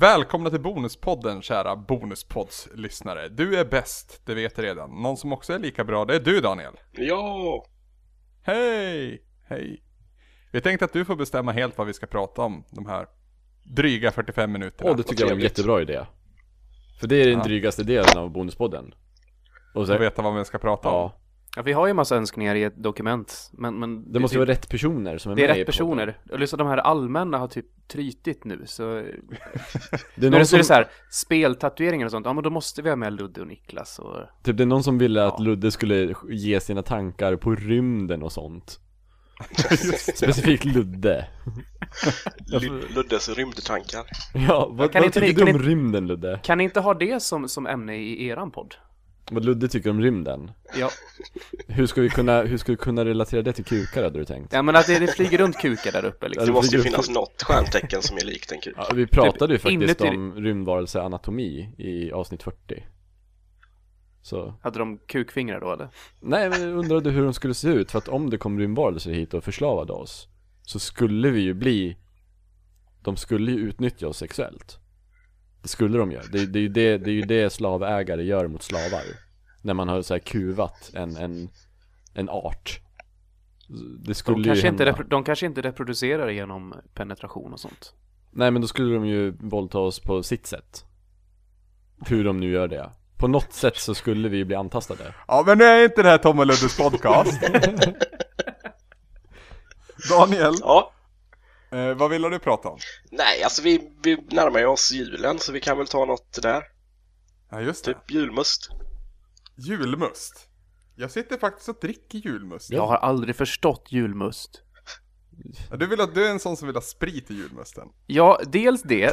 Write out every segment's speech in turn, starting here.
Välkomna till Bonuspodden kära Bonuspodds-lyssnare. Du är bäst, det vet jag redan. Någon som också är lika bra, det är du Daniel. Ja! Hej! Hej! Vi tänkte att du får bestämma helt vad vi ska prata om de här dryga 45 minuterna. Åh, det tycker jag var en jättebra idé. För det är den drygaste delen av Bonuspodden. Och Och så, veta vad vi ska prata om. ja, Ja, vi har ju massa önskningar i ett dokument, men, men det måste ju vara rätt personer som är det är med rätt personer. Och liksom de här allmänna har typ trytit nu, så... Det är Nu är någon det, som, det så här, speltatueringar och sånt, ja men då måste vi ha med Ludde och Niklas och... typ det är någon som ville att Ja. Ludde skulle ge sina tankar på rymden och sånt. Specifikt Ludde. Luddes rymdtankar. Ja, vad, Kan vad inte tycker kan du om ni- rymden Ludde? Kan ni inte ha det som, som ämne i eran podd? Vad Ludde tycker om rymden? Ja, Hur ska vi kunna, hur ska vi kunna relatera det till kukar hade du tänkt? ja men att det, det flyger runt kukar där uppe liksom. Det måste ju finnas något stjärntecken som är likt en kuk. Ja, vi pratade ju Typ faktiskt inuti- om rymdvarelseanatomi i avsnitt 40 Så Hade de kukfingrar då eller? Nej men jag undrade hur de skulle se ut för att om det kom rymdvarelser hit och förslavade oss Så skulle vi ju bli De skulle ju utnyttja oss sexuellt Det skulle de göra, det, det, är ju det, det är ju det slavägare gör mot slavar. När man har så här kuvat en, en, en art. Det skulle De ju kanske, inte hända. repro- de kanske inte reproducerar genom penetration och sånt. Nej men då skulle de ju våldta oss på sitt sätt. Hur de nu gör det. På något sätt så skulle vi ju bli antastade. Ja men nu är inte det här Tom och Luddes podcast. Daniel, Ja, eh, vad vill du prata om? nej alltså vi, vi närmar ju oss julen så vi kan väl ta något där. Ja just det, Typ julmust. julmust. Jag sitter faktiskt och dricker julmust. Jag har aldrig förstått julmust. Ja, Du vill att du är en sån som vill ha sprit i julmusten? Ja, dels det.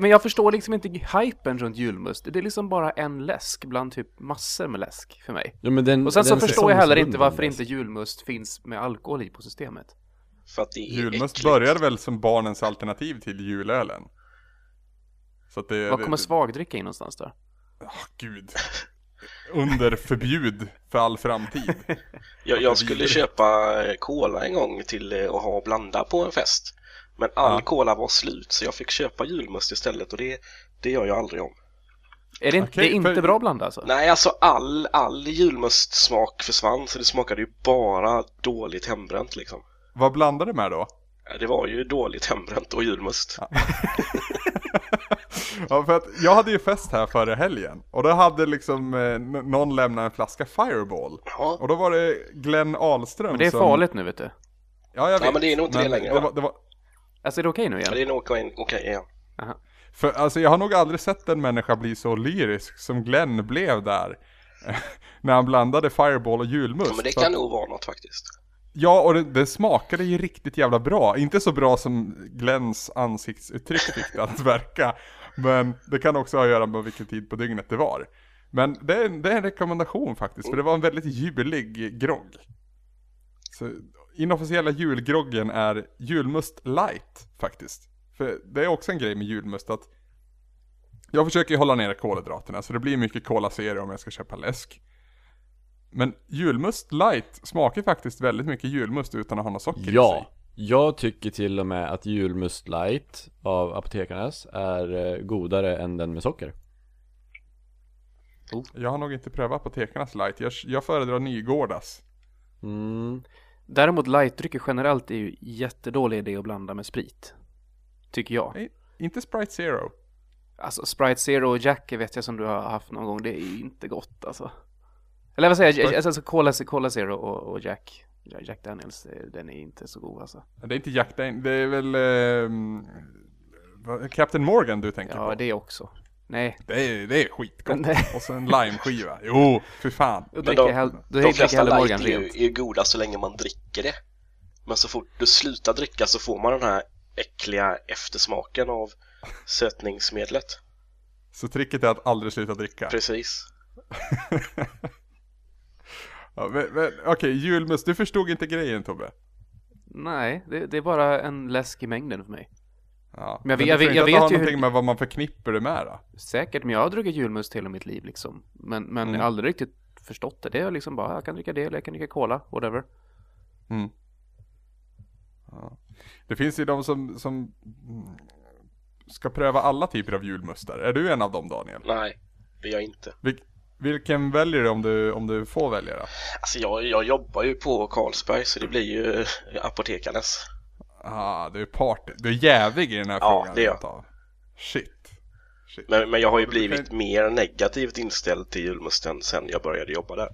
Men jag förstår liksom inte hypen runt julmust. Det är liksom bara en läsk bland typ massor med läsk för mig. ja, men den, Och sen så förstår jag heller inte varför inte julmust finns med alkohol i på systemet. För att det är Julmust äckligt. började väl som barnens alternativ till julölen? Så att det... Var kommer det- svagdricka in någonstans då? Ah, gud. Under förbjud för all framtid. Jag, jag skulle köpa eh, cola en gång till eh, att ha och blanda på en fest. Men all Ja. cola var slut så jag fick köpa julmust istället och det, det gör jag aldrig om. Är det, inte- Okej, det är inte för- bra att blanda alltså? Nej, alltså all, all julmustsmak försvann så det smakade ju bara dåligt hembränt liksom. Vad blandar du med då? Det var ju dåligt hembränt och julmust. Ja, för att jag hade ju fest här förra helgen. Och då hade liksom eh, någon lämnat en flaska Fireball. Ja, Och då var det Glenn Ahlström Men det är som... farligt nu vet du. Ja, jag vet. Ja, men det är nog inte det längre, Det va? var, det var... Alltså är det okej nu ja, igen? det är nog okej okej igen. För alltså jag har nog aldrig sett en människa bli så lyrisk som Glenn blev där. när han blandade Fireball och julmust. Ja, men det kan att- nog vara något faktiskt. Ja, och det, det smakade ju riktigt jävla bra. Inte så bra som Glenns ansiktsuttryck fick det att verka. Men det kan också ha att göra med vilken tid på dygnet det var. Men det är, det är en rekommendation faktiskt, för det var en väldigt julig grogg. Så inofficiella julgroggen är julmust light faktiskt. För det är också en grej med julmust att jag försöker ju hålla nere kolhydraterna så det blir mycket Cola Zero om jag ska köpa läsk. Men julmust light smakar faktiskt väldigt mycket julmust utan att ha något socker i Ja, sig. jag tycker till och med att julmust light av apotekarnas är eh, godare än den med socker Jag har nog inte prövat apotekarnas light, jag, jag föredrar Nygårdas. mm. Däremot lightdrycker generellt är ju jättedålig idé att blanda med sprit. Tycker jag. Nej, inte Sprite Zero. Alltså Sprite Zero och Jack vet jag som du har haft någon gång, det är ju inte gott alltså. Eller vad säger jag, alltså, alltså Cola, Cola Zero och, och Jack, ja, Jack Daniels, eh, den är inte så god alltså. Det är inte Jack Daniel, det är väl vad- Captain Morgan du tänker Ja, på? det också. Nej, Det är, det är skitgott. Nej. Och så en limeskiva. Jo, för fan. Men de- De dricker jag flesta light är ju, är goda så länge man dricker det. Men så fort du slutar dricka så får man den här äckliga eftersmaken av sötningsmedlet. Så tricket är att aldrig sluta dricka. Precis. Ja, men, men, Okej, julmust. Du förstod inte grejen Tobbe. Nej, det, det är bara en läsk i mängden för mig. Ja. Men jag vet- jag vet- jag det vet har ju hur- någonting med vad man förknippar det med då? Säkert, men jag har druckit julmust hela mitt liv liksom. Men, men Mm. jag har aldrig riktigt förstått det. Det är liksom bara, jag kan dricka det eller jag kan dricka cola, whatever. Mm. Ja. Det finns ju de som, som ska pröva alla typer av julmustar. Är du en av dem Daniel? Nej, det är jag inte. Vil vilken väljer du om du, om du får välja då? Alltså jag, jag jobbar ju på Carlsberg så det blir ju apotekarnes. Ah, du är party. Du är jävig i den här Ja, frågan. det är jag. Shit. Shit. Men, men jag har ju blivit mer negativt inställd till julmusten sen jag började jobba där.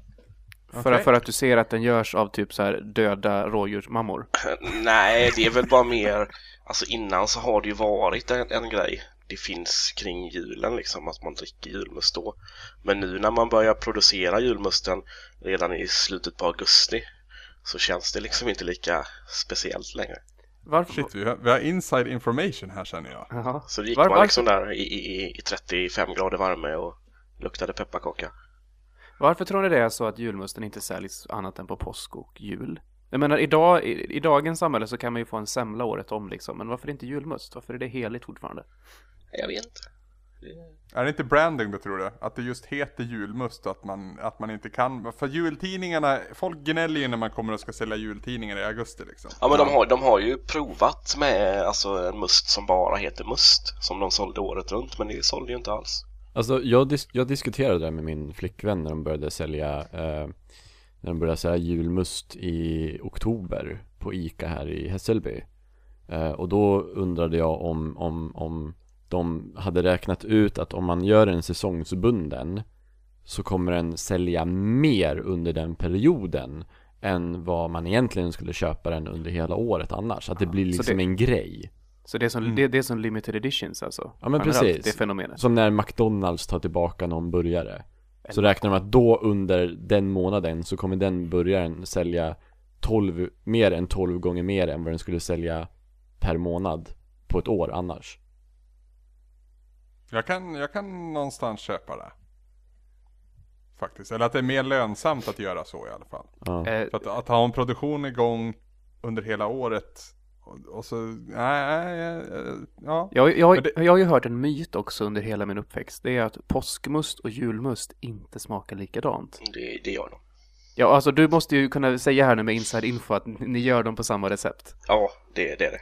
För, Okej. för att du ser att den görs av typ så här döda rådjursmammor. Nej, det är väl bara mer, alltså innan så har det ju varit en, en grej. Det finns kring julen liksom, att man dricker julmust då. Men nu när man börjar producera julmusten redan i slutet på augusti så känns det liksom inte lika speciellt längre. Varför? Shit, vi har, vi har inside information här känner jag. Jaha. Så det gick Var- man varför- liksom där i, i, i 35 grader värme och luktade pepparkaka. Varför tror ni det är så att julmusten inte säljs annat än på påsk och jul? Jag menar, idag, i, i dagens samhälle så kan man ju få en semla året om liksom, men varför inte julmust? Varför är det heligt fortfarande? Jag vet inte. Är det inte branding då tror du? Att det just heter julmust och att man, att man inte kan, för jultidningarna, folk gnäller ju när man kommer och ska sälja jultidningar i augusti liksom. Ja men de har, de har ju provat med alltså, en must som bara heter must som de sålde året runt men det sålde ju inte alls. Alltså jag, dis- jag diskuterade det med min flickvän när de började sälja eh, När de började sälja julmust i oktober på Ica här i Hässelby eh, Och då undrade jag om, om, om de hade räknat ut att om man gör en säsongsbunden Så kommer den sälja mer under den perioden Än vad man egentligen skulle köpa den under hela året annars Att det blir Så liksom det- en grej Så det är som, det, det är som limited editions alltså? Ja, men precis. Det fenomenet. Som när McDonalds tar tillbaka någon burgare Så räknar de att då under den månaden så kommer den burgaren sälja 12, mer än 12 gånger mer än vad den skulle sälja per månad på ett år annars Jag kan, jag kan någonstans köpa det. Faktiskt, eller att det är mer lönsamt att göra så i alla fall. Ja, Eh, För att, att ha en produktion igång under hela året och, så, nej, nej, nej, ja. jag, jag, det- jag har ju hört en myt också under hela min uppväxt. Det är att påskmust och julmust inte smakar likadant. Det, det gör de. Ja, alltså du måste ju kunna säga här nu med inside info att ni gör dem på samma recept. Ja, det, det är det.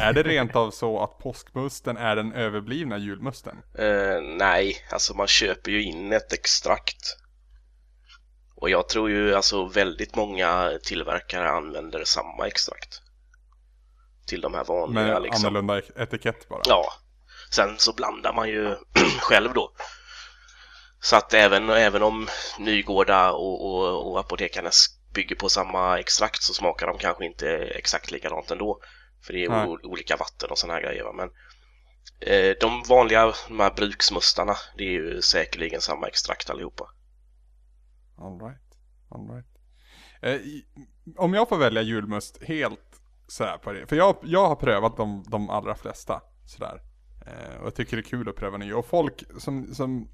Är det rent av så att påskmusten är den överblivna julmusten? Eh, nej, alltså man köper ju in ett extrakt. Och jag tror ju alltså väldigt många tillverkare använder samma extrakt. Till de här vanliga Med liksom. annorlunda etikett bara? Ja. Sen så blandar man ju själv då. Så att även, även om Nygårda och, och, och apotekarnas bygger på samma extrakt så smakar de kanske inte exakt likadant ändå. För det är o- olika vatten och såna här grejer. va. Men eh, de vanliga de här bruksmustarna, det är ju säkerligen samma extrakt allihopa. All right. All right. Eh, om jag får välja julmust helt sådär på det. För jag, jag har prövat de, de allra flesta sådär. Eh, och jag tycker det är kul att pröva nya. Och folk som, som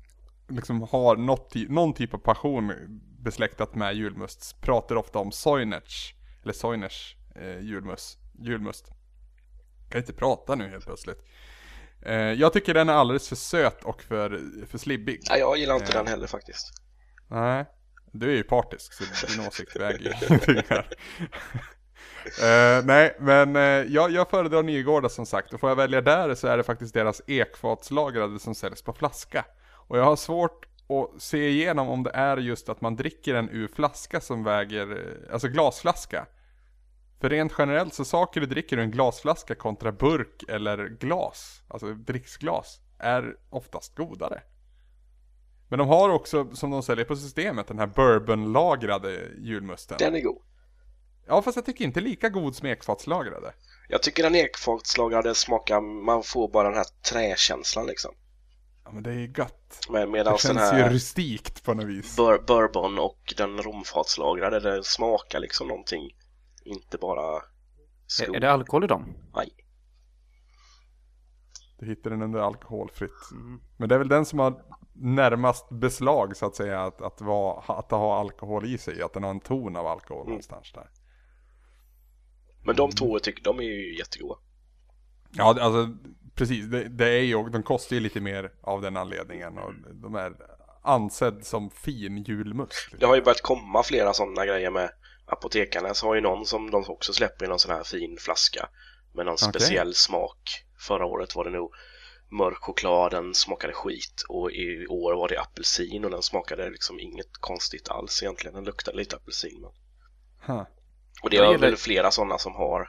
liksom har något, någon typ av passion besläktat med julmust pratar ofta om Soinerts, eller Soiners eh, julmust. julmust. Kan inte prata nu helt plötsligt. Eh, jag tycker den är alldeles för söt och för, för slibbig. Nej, jag gillar inte Eh. den heller faktiskt. Nej, du är ju partisk så din åsikt väger ju ingenting här. Eh, nej, men eh, jag, jag föredrar Nygårda som sagt och får jag välja där så är det faktiskt deras ekfatslagrade som säljs på flaska. Och jag har svårt att se igenom om det är just att man dricker den ur flaska som väger, eh, alltså glasflaska. För rent generellt så saker du dricker ur en glasflaska kontra burk eller glas, alltså dricksglas, är oftast godare. Men de har också, som de säljer på systemet, den här bourbonlagrade julmusten. Den är god. Ja, fast jag tycker inte lika god som ekfatslagrade. Jag tycker den ekfatslagrade smakar, man får bara den här träkänslan liksom. Ja, men det är ju gött. Det medan den känns ju här rustikt på något vis. bur, bourbon och den romfatslagrade, det smakar liksom någonting. Inte bara Är, skog. är det alkohol i dem? Nej. Du hittar den under alkoholfritt. Mm. Men det är väl den som har närmast beslag så att säga att, att, vara, att ha alkohol i sig. Att den har en ton av alkohol Mm. någonstans där. Men de två tycker de är ju jättegoda. Ja, alltså precis. Det, det är ju, de kostar ju lite mer av den anledningen. Och de är ansedd som fin julmust. Det har ju börjat komma flera sådana grejer med apotekarna. Så har ju någon som de också släpper i någon sån här fin flaska med någon Okej. speciell smak. Förra året var det nog mörk choklad, den smakade skit och i år var det apelsin och den smakade liksom inget konstigt alls egentligen. Den luktade lite apelsin. Men... Huh. Och det är väl flera sådana som har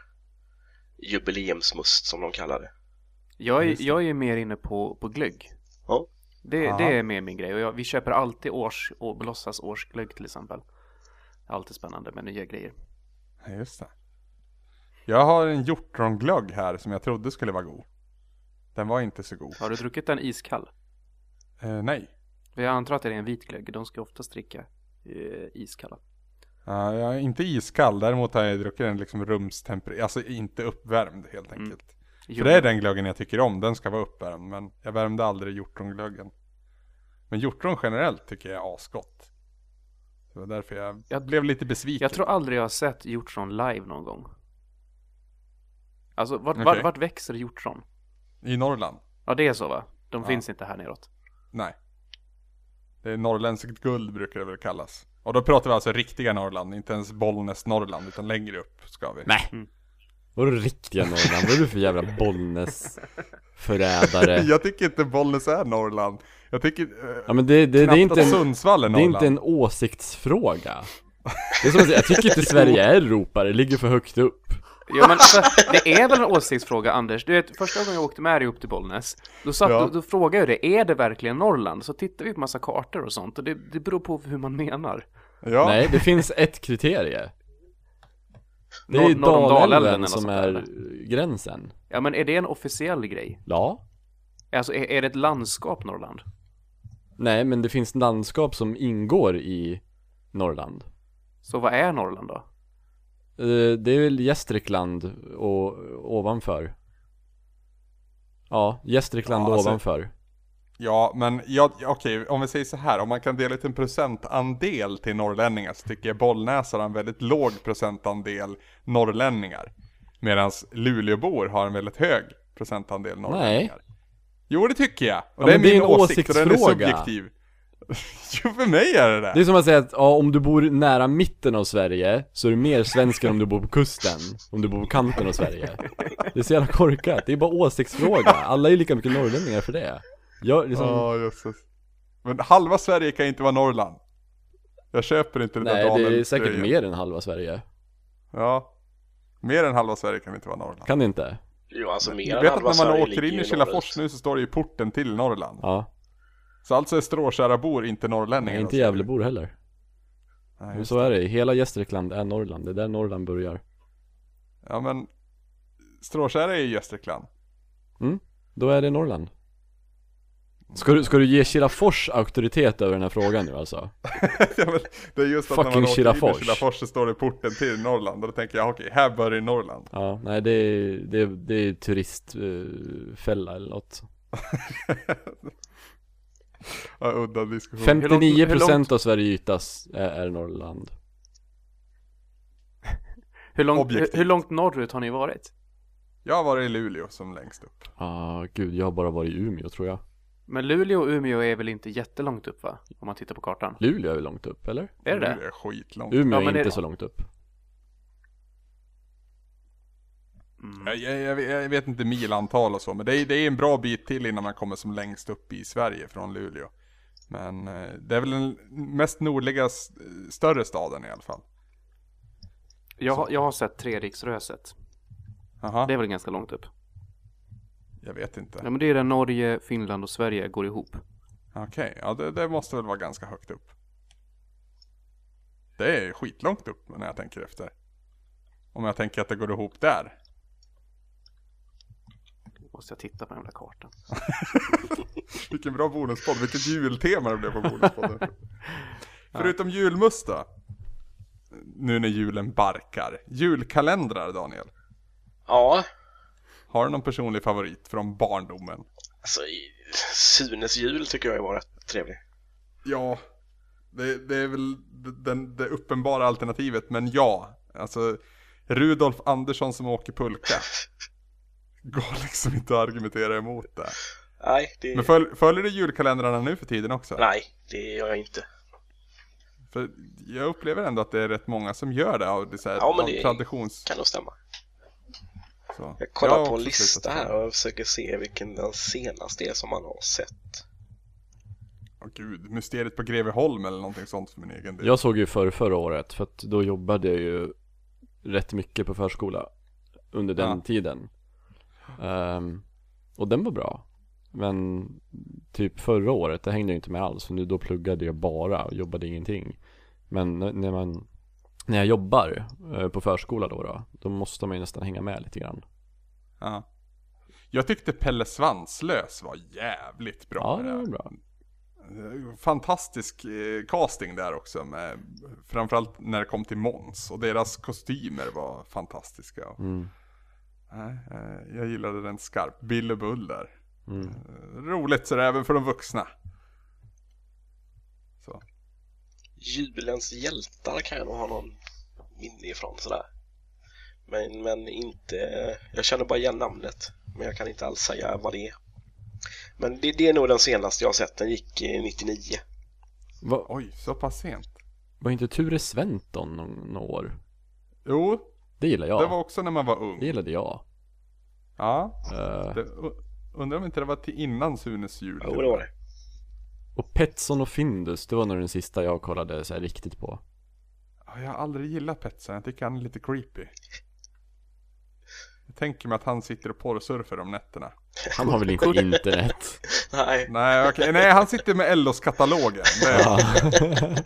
jubileumsmust som de kallar det. Jag är, jag är mer inne på, på glögg. Ja. Det, det är mer min grej och jag, vi köper alltid års, och låtsas årsglögg till exempel. Alltid spännande med nya grejer. Ja, just det. Jag har en hjortronglögg här som jag trodde skulle vara god. Den var inte så god. Har du druckit den iskall? Eh, nej. Jag antar att det är en vit glögg. De ska oftast dricka eh, iskalla. Ja, jag är inte iskall, däremot har jag druckit den liksom rumstempererad, alltså inte uppvärmd helt Mm. enkelt. Jo, För det är den glöggen jag tycker om, den ska vara uppvärmd, men jag värmde aldrig hjortronglöggen. Men hjortron generellt tycker jag är asgott. Det var därför jag, Jag- blev lite besviken. Jag tror aldrig jag har sett hjortron live någon gång. Alltså vart, Okej. vart, vart växer hjortron? I Norrland? Ja det är så va? De Ja. finns inte här neråt. Nej. Det är norrländskt guld brukar det väl kallas. Och då pratar vi alltså riktiga Norrland, inte ens Bollnäs Norrland, utan längre upp ska vi. Nej! Mm. Vadå riktiga Norrland? Vad är du för jävla Bollnäs förrädare? Jag tycker inte Bollnäs är Norrland. Jag tycker eh, Ja men det, det, det är inte att en, Sundsvall är det är Norrland. inte en åsiktsfråga. Det är som att säga, jag tycker inte Sverige är Europa, det ligger för högt upp. Jo men alltså, det är väl en åsiktsfråga Anders? Du vet, första gången jag åkte med dig upp till Bollnäs Då, satt, Ja. då, då frågade jag det, är det verkligen Norrland? Så tittar vi på massa kartor och sånt och det, det beror på hur man menar Ja. Nej, det finns ett kriterie. Det är ju Dalälven som är gränsen. Ja men är det en officiell grej? Ja. Alltså är, är det ett landskap Norrland? Nej, men det finns landskap som ingår i Norrland. Så vad är Norrland då? Eh, Det är väl Gästrikland och ovanför. Ja, Gästrikland Ja, alltså- ovanför. Ja, men jag, okej, om vi säger så här, om man kan dela ut en procentandel till norrlänningar så tycker jag Bollnäs har en väldigt låg procentandel norrlänningar. Medan Luleåbor har en väldigt hög procentandel norrlänningar. Jo, det tycker jag. Och Ja, det är men det är min en åsikt och den är subjektiv. jo, för mig är det det. Det är som att säga att ja, om du bor nära mitten av Sverige så är du mer svensk än om du bor på kusten, om du bor på kanten av Sverige. Det är så jävla korkat, det är bara åsiktsfråga. Alla är lika mycket norrlänningar för det. Liksom, Ja, jösses. Men halva Sverige kan inte vara Norrland. Jag köper inte det nej där det är säkert grejen. mer än halva Sverige. Ja. Mer än halva Sverige kan inte vara Norrland. Kan det inte? Jo, alltså mer Jag än vet att halva när man Sverige åker in i Kilafors nu så står det ju porten till Norrland. Ja, Så alltså är stråkärabor inte norrlänningar. nej, inte. Gävlebor heller. Nej, Men så är det, hela Gästrikland är Norrland, det är där Norrland börjar. Ja men Stråtjära är ju Gästrikland. Då är det Norrland. Ska du, ska du ge Kilafors auktoritet över den här frågan nu alltså? ja, men det är just att när Fucking man åker Kilafors. in i Kilafors så står det porten till Norrland. Och då tänker jag okej, här börjar Norrland. Ja, nej det är, det är, det är turistfälla eller något. Ja, udda diskussion. 59% av Sverige ytas är, är Norrland. Hur långt, hur, hur långt norrut har ni varit? Jag har varit i Luleå som längst upp. Ah, gud, jag har bara varit i Umeå tror jag. Men Luleå och Umeå är väl inte jättelångt upp va? Om man tittar på kartan. Luleå är väl långt upp, eller? Är det det? Luleå är skitlångt. Umeå Ja, men är inte det- så långt upp. Mm. Jag, jag, jag, vet- jag vet inte milantal och så, men det är, det är en bra bit till innan man kommer som längst upp i Sverige från Luleå. Men eh, det är väl den mest nordliga s- större staden i alla fall. Jag, har- jag har sett Treriksröset. Jaha, Det är väl ganska långt upp? Jag vet inte. Ja men det är där Norge, Finland och Sverige går ihop. Okej, ja det, det måste väl vara ganska högt upp. Det är skitlångt upp när jag tänker efter. Om jag tänker att det går ihop där. Måste jag titta på den där kartan. Vilken bra bonuspodd, vilket jultema det blev på bonuspodden. Förutom julmust då? Nu när julen barkar. Julkalendrar Daniel. Ja, Har du någon personlig favorit från barndomen? alltså Sunes jul tycker jag var rätt trevlig. Ja, det, det är väl den, det uppenbara alternativet, men ja. Alltså, Rudolf Andersson som åker pulka. Går liksom inte att argumentera emot det. Nej, det, Men föl, följer du julkalendrarna nu för tiden också? nej, det gör jag inte. För jag upplever ändå att det är rätt många som gör det av, det så här, Ja, men det- traditions... Kan nog stämma. Så. Jag kollar har på en lista här och försöker se vilken den senaste är som man har sett. Åh gud, Mysteriet på Greveholm eller någonting sånt för min egen del. Jag såg ju för förra året, för att då jobbade jag ju rätt mycket på förskola under den Ja. tiden. Ehm, och den var bra. Men typ förra året, det hängde jag inte med alls, för nu då pluggade jag bara och jobbade ingenting. Men när man, när jag jobbar eh, på förskola då, då, då måste man ju nästan hänga med lite grann. Ja. Jag tyckte Pelle Svanslös var jävligt bra. Ja, det var bra. Fantastisk eh, casting där också med, framförallt när det kom till Måns och deras kostymer var fantastiska. Mm. Eh, jag gillade den skarpt. Bill och Bull där. Mm. Eh, Roligt så det är även för de vuxna. Så. Julens hjältar kan jag nog ha någon minne ifrån sådär. Men, men inte, jag känner bara igen namnet. Men jag kan inte alls säga vad det är. Men det, det är nog den senaste jag har sett, den gick eh, 99. Va, Oj, så pass sent. var inte Ture Sventon någon, några år? Jo, Det gillar jag. det var också när man var ung. Det gillade jag. Ja, Eh, det, undrar om inte det var till innan Sunes jul. Jo, det var det. Och Petson och Findus, det var nog den sista jag kollade så här riktigt på. Ja, Jag har aldrig gillat Petson, jag tycker han är lite creepy. Jag tänker mig att han sitter och porrsurfar om nätterna. Han har väl inte internet? Nej, Nej, okej, nej han sitter med LOs katalogen. Det, Ja.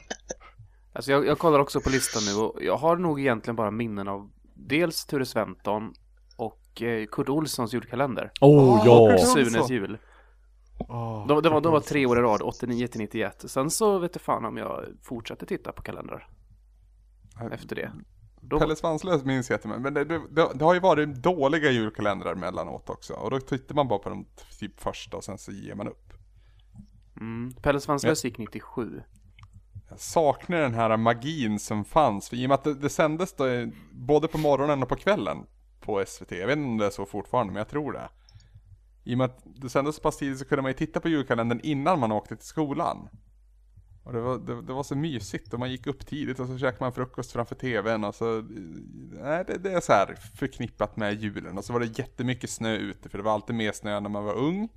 Alltså jag, jag kollar också på listan nu och jag har nog egentligen bara minnen av dels Ture Sventon och eh, Kurt Olssons julkalender. oh ja! Kurt Olsson. Sunes jul. Åh, De, de, var, de var tre år i rad, 89 till 91. Sen så vet jag fan om jag fortsatte titta på kalendrar efter det. Då, Pelle Svanslös minns jag inte men det, det, det, det har ju varit dåliga julkalendrar mellanåt också. Och då tittar man bara på de typ första och sen så ger man upp. mm, Pelle Svanslös gick 97. Jag saknar den här magin som fanns. För I och med att det, det sändes då, eh, både på morgonen och på kvällen på SVT. Jag vet inte om det är så fortfarande, men jag tror det. I och med att det sändes så pass tidigt så kunde man ju titta på julkalendern innan man åkte till skolan. Och det var, det, det var så mysigt och man gick upp tidigt och så käkade man frukost framför tvn och så... Nej, det, det är så här förknippat med julen. Och så var det jättemycket snö ute för det var alltid mer snö när man var ung.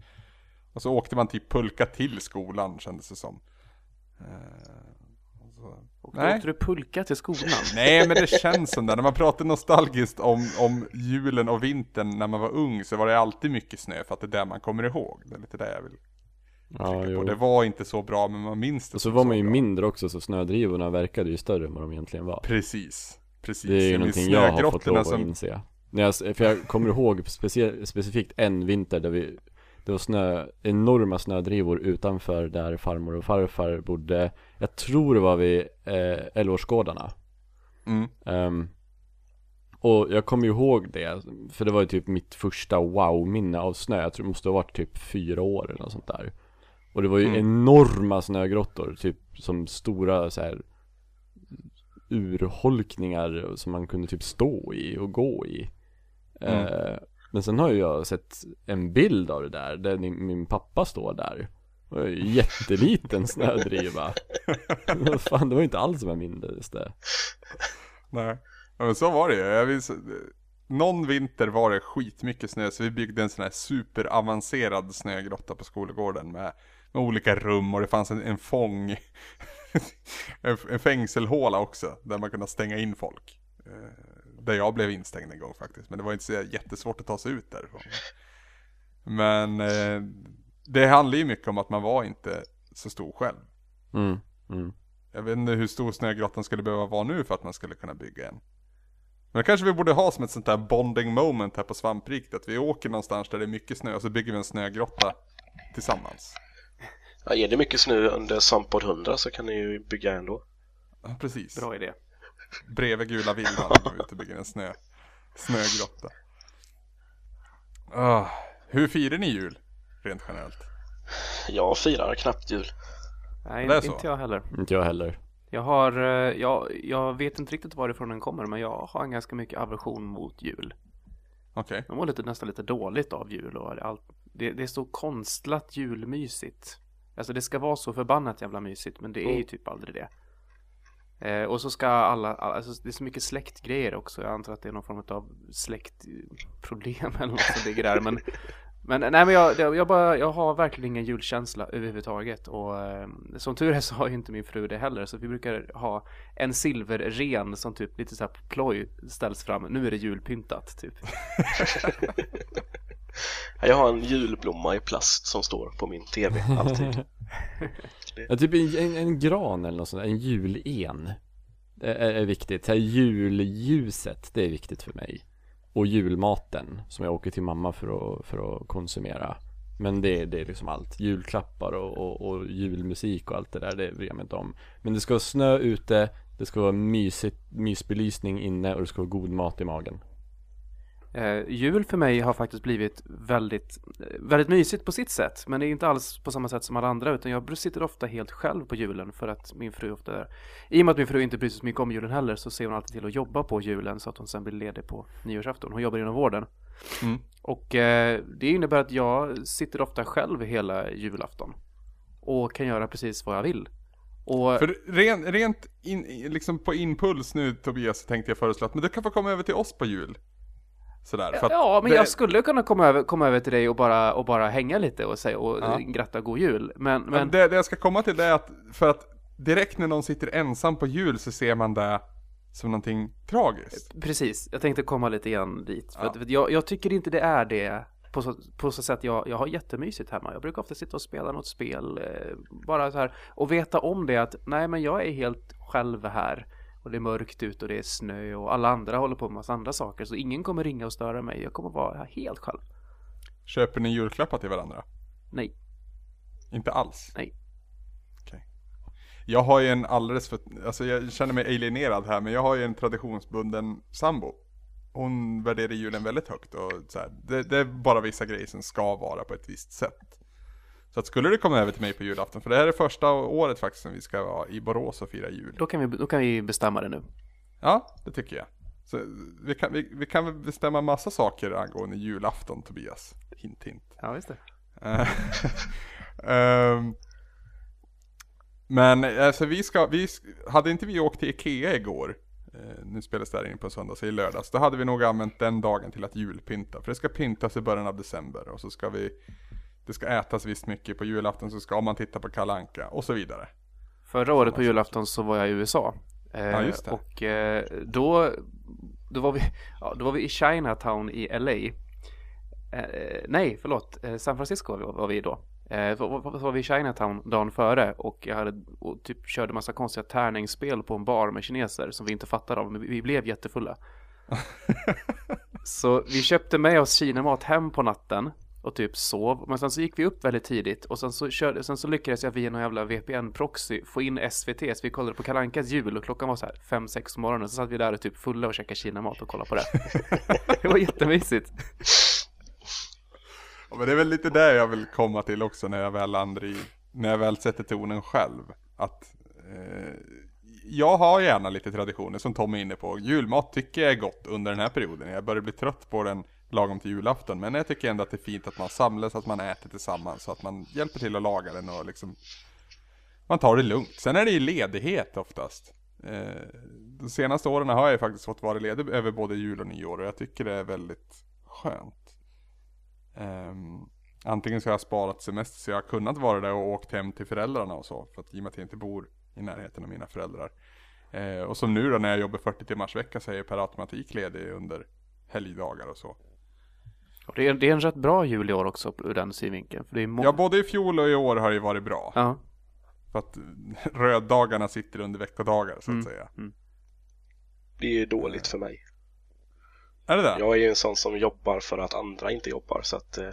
Och så åkte man typ pulka till skolan kändes det som. Eh, och så- Och Nej. åkte du pulka till skolan? Nej men det känns som det. När man pratar nostalgiskt om, om julen och vintern när man var ung så var det alltid mycket snö för att det är det man kommer ihåg. Det är lite det jag vill ja på. Det var inte så bra men man minns det Och så var man ju bra. mindre också så snödrivorna verkade ju större än vad de egentligen var. Precis. Precis. Det är ju någonting jag har fått lov att som- inse. När jag, för jag kommer ihåg specie, specifikt en vinter där vi Det var snö, enorma snödrivor utanför där farmor och farfar bodde Jag tror det var vid eh, älvårdsgårdarna Mm. Ehm, Och jag kommer ihåg det, för det var ju typ mitt första wow-minne av snö Jag tror det måste ha varit typ fyra år eller något sånt där Och det var ju Mm. enorma snögrottor, typ som stora så här urholkningar som man kunde typ stå i och gå i Mm. eh, Men sen har ju jag sett en bild av det där, där min, pappa står där var ju en jätteliten snödriva Vad Fan, det var ju inte alls som jag mindes det Nej. Men så var det ju. Jag minns, någon vinter var det skitmycket snö så vi byggde en sån här superavancerad snögrotta på skolgården med, med olika rum och det fanns en, en fång, en, en fängselhåla också där man kunde stänga in folk. Där jag blev instängd en gång faktiskt, men det var inte så jättesvårt att ta sig ut därifrån. Men eh, det handlar ju mycket om att man var inte så stor själv. mm, mm. Jag vet inte hur stor snögrottan skulle behöva vara nu för att man skulle kunna bygga en. Men kanske vi borde ha som ett sånt där bonding moment här på Svamprikt. Att vi åker någonstans där det är mycket snö och så bygger vi en snögrotta tillsammans. Ja, är det mycket snö under Sampod 100 så kan ni ju bygga ändå. Ja, precis. Bra idé. Bredvid Gula Villan och bygger en snö, snögrotta. Ah, hur firar ni jul? Rent generellt. Jag firar knappt jul. Nej, Det är så. inte jag heller. Inte jag heller Jag har, eh, jag, jag vet inte riktigt varifrån den kommer, men jag har en ganska mycket aversion mot jul. Okej. Jag mår lite, nästan lite dåligt av jul och allt. Det, det är så konstlat julmysigt. Alltså det ska vara så förbannat jävla mysigt, men det är ju typ aldrig det. Eh, och så ska alla, alltså det är så mycket släktgrejer också. Jag antar att det är någon form av släktproblem eller något som ligger där. Men, men nej men jag, jag, bara, jag har verkligen ingen julkänsla överhuvudtaget. Och eh, som tur är så har ju inte min fru det heller. Så vi brukar ha en silverren som typ lite så här ploj ställs fram. Nu är det julpyntat typ. Jag har en julblomma i plast som står på min tv alltid. Ja, typ en, en, en gran eller något sånt, en julen. Är, är viktigt. Så här, julljuset, det är viktigt för mig. Och julmaten som jag åker till mamma för att, för att konsumera. Men det, det är liksom allt. Julklappar och, och, och julmusik och allt det där, det bryr jag mig inte om. Men det ska vara snö ute, det ska vara mysigt, mysbelysning inne och det ska vara god mat i magen. Eh, jul för mig har faktiskt blivit väldigt, eh, väldigt mysigt på sitt sätt. Men det är inte alls på samma sätt som alla andra. Utan jag sitter ofta helt själv på julen. För att min fru ofta är... I och med att min fru inte bryr sig så mycket om julen heller. Så ser hon alltid till att jobba på julen. Så att hon sen blir ledig på nyårsafton. Hon jobbar inom vården. Mm. Och eh, det innebär att jag sitter ofta själv hela julafton. Och kan göra precis vad jag vill. Och... För rent, rent in, liksom på impuls nu Tobias tänkte jag föreslå att men du kan få komma över till oss på jul. Sådär, att Ja, men det- jag skulle kunna komma över, komma över till dig och bara, och bara hänga lite och säga och Ja. gratta god jul. Men, Men men det, det jag ska komma till det är att för att direkt när någon sitter ensam på jul så ser man det som någonting tragiskt. precis, jag tänkte komma lite grann dit. För Ja. att, för jag, jag tycker inte det är det på så, på så sätt. Jag, jag har jättemysigt hemma. Jag brukar ofta sitta och spela något spel. Eh, bara så här och veta om det att nej, men jag är helt själv här. Och det är mörkt ut och det är snö och alla andra håller på med massa andra saker. Så ingen kommer ringa och störa mig. Jag kommer vara helt själv. Köper ni julklappar till varandra? Nej, Inte alls? nej. Okej. Jag har ju en alldeles för, alltså jag känner mig alienerad här men jag har ju en traditionsbunden sambo. Hon värderar julen väldigt högt och så här, det, det är bara vissa grejer som ska vara på ett visst sätt. Så att skulle du komma över till mig på julafton, för det här är första året faktiskt som vi ska vara i Borås och fira jul. Då kan vi, då kan vi bestämma det nu. Ja, det tycker jag. Så vi kan, vi, vi kan väl bestämma massa saker angående julafton Tobias. Hint hint. Ja, visst det. Ehm, men alltså vi ska, vi, hade inte vi åkt till Ikea igår? Eh, nu spelas det här in på söndag, så i lördags. Då hade vi nog använt den dagen till att julpynta. För det ska pyntas i början av december. Och så ska vi, det ska ätas visst mycket på julafton så ska man titta på Kalanka och så vidare. Förra året på julafton så var jag i USA. Eh, Ja, just det. Och eh, då, då, var vi, ja, då var vi i Chinatown i LA. Eh, nej, förlåt. Eh, San Francisco var, vi då. Eh, så, var- vi i Chinatown dagen före och jag hade och typ körde massa konstiga tärningsspel på en bar med kineser som vi inte fattade av, men vi, vi blev jättefulla. så vi köpte med oss kinamat hem på natten och typ sov. Men sen så gick vi upp väldigt tidigt och sen så, körde, sen så lyckades jag via någon jävla VPN-proxy få in SVT. Så vi kollade på Kalankas jul och klockan var så här 5-6 på morgonen. Så satt vi där och typ fulla och käkade kinamat och kollade på det. det var jättemysigt. Ja, men det är väl lite det jag vill komma till också när jag väl landar i, när jag väl sätter tonen själv. Att eh, jag har gärna lite traditioner som Tom är inne på. Julmat tycker jag är gott under den här perioden. Jag börjar bli trött på den lagom till julafton. Men jag tycker ändå att det är fint att man samlas, att man äter tillsammans. Så att man hjälper till att laga den och liksom man tar det lugnt. Sen är det ju ledighet oftast. Eh, de senaste åren har jag ju faktiskt fått vara ledig över både jul och nyår och jag tycker det är väldigt skönt. Ehm, antingen så har jag sparat semester så jag har kunnat vara där och åkt hem till föräldrarna och så. För att i och med att jag inte bor i närheten av mina föräldrar. Eh, och som nu då när jag jobbar 40 timmars vecka så är jag per automatik ledig under helgdagar och så. Och det, är, det är en rätt bra jul i år också ur den synvinkeln. För det är må- Ja, både i fjol och i år har det ju varit bra. ja. För att röddagarna sitter under veckodagar så att Mm. säga. Det är ju dåligt för mig. Är det det? Jag är ju en sån som jobbar för att andra inte jobbar så att eh,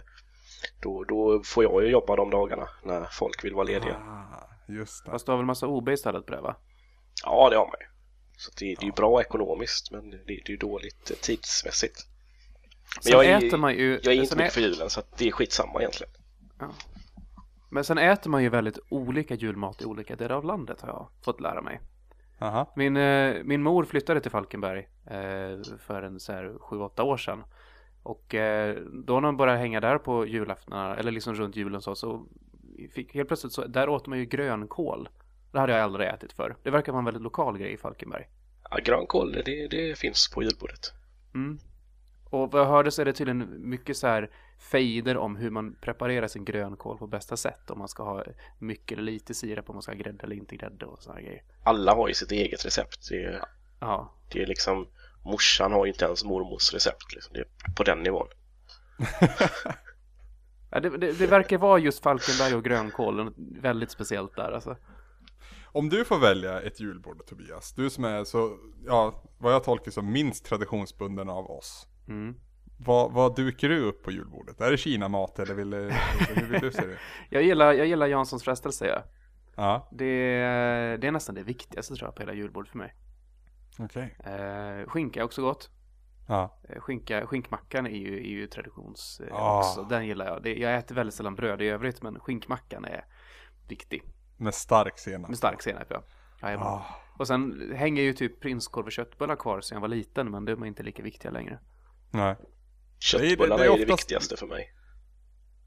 då, då får jag ju jobba de dagarna när folk vill vara lediga. Ah, just det. Fast du har väl massa OB istället på det va? Ja, det har man ju. Så det, det är ju bra ekonomiskt men det, det är ju dåligt eh, tidsmässigt. Men jag är, äter man ju... jag är inte mycket för julen så att det är skitsamma egentligen. Men sen äter man ju väldigt olika julmat i olika delar av landet har jag fått lära mig. Aha. Min, eh, min mor flyttade till Falkenberg eh, för en så här 7-8 år sedan. Och eh, då när man började hänga där på julaftnar eller liksom runt julen så, så fick helt plötsligt så, där åt man ju grönkål. Det hade jag aldrig ätit för. Det verkar vara en väldigt lokal grej i Falkenberg. Ja, grönkål, det, det finns på julbordet. Mm. Och vad jag hörde så är det tydligen mycket så här fejder om hur man preparerar sin grönkål på bästa sätt. Om man ska ha mycket eller lite sirap, om man ska ha grädde eller inte grädde och sådana grejer. Alla har ju sitt eget recept. Det är, Ja, det är liksom, morsan har ju inte ens mormors recept. Liksom. Det är på den nivån. ja det, det, det verkar vara just Falkenberg och grönkål väldigt speciellt där alltså. Om du får välja ett julbord Tobias, du som är så, ja, vad jag tolkar som minst traditionsbunden av oss. Mm. Vad, vad dukar du upp på julbordet? Är det Kina-mat eller vill, hur vill du se det? Jag gillar, jag gillar Janssons frestelse ja. Ja, Det, det är nästan det viktigaste tror jag på hela julbordet för mig. okej. Eh, skinka är också gott. Ja, Eh, Skinka, skinkmackan är ju, är ju traditions eh, Ah. också. Den gillar jag. Det, jag äter väldigt sällan bröd i övrigt men skinkmackan är viktig. med stark senap. Med stark senap ja. Jajamän. Ah, Och sen hänger ju typ prinskorv och köttbullar kvar sen jag var liten men de är inte lika viktiga längre. Nej. Köttbullarna det är, är det oftast- viktigaste för mig.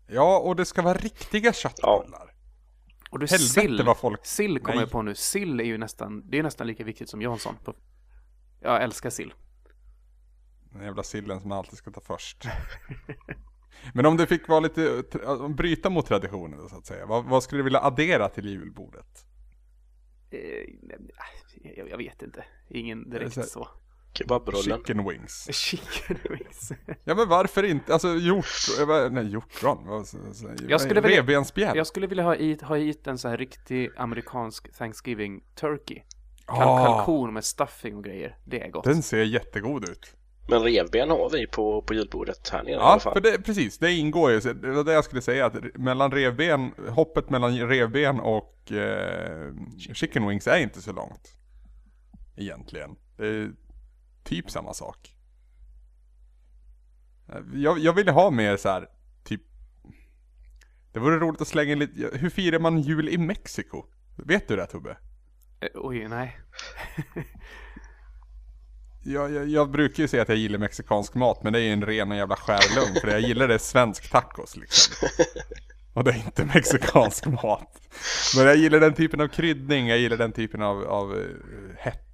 Ja, och det ska vara riktiga köttbullar. Och du Helvete sill, vad folk- sill kommer Nej. jag på nu. Sill är ju nästan, det är nästan lika viktigt som Jansson. På, jag älskar sill. Den jävla sillen som man alltid ska ta först. Men om du fick vara lite, bryta mot traditionen så att säga. Vad, vad skulle du vilja addera till julbordet? Eh, jag, jag vet inte. Ingen Det är direkt så här- så. Kebabrullen. Chicken wings. Chicken wings. Ja men varför inte? Alltså hjort, nej hjortron. Vad, så, så, Jag skulle vilja- Revbensspjäll. Jag skulle vilja ha hit, ha hit en så här riktig amerikansk Thanksgiving turkey. Kal- Ah. Kalkon med stuffing och grejer. Det är gott. Den ser jättegod ut. Men revben har vi på, på julbordet här nere i alla Ja, fall. för det, precis. Det ingår ju. Det var det jag skulle säga. Att mellan revben, hoppet mellan revben och eh, chicken wings är inte så långt. Egentligen. Det är typ samma sak. Jag, jag ville ha mer så här, typ. Det vore roligt att slänga in lite, hur firar man jul i Mexiko? Vet du det Tobbe? Eh, Oj, nej. Jag, jag, jag brukar ju säga att jag gillar mexikansk mat, men det är ju en ren och jävla skärlugn, för jag gillar det svensk tacos liksom. Och det är inte mexikansk mat. Men jag gillar den typen av kryddning, jag gillar den typen av, av uh, hetta.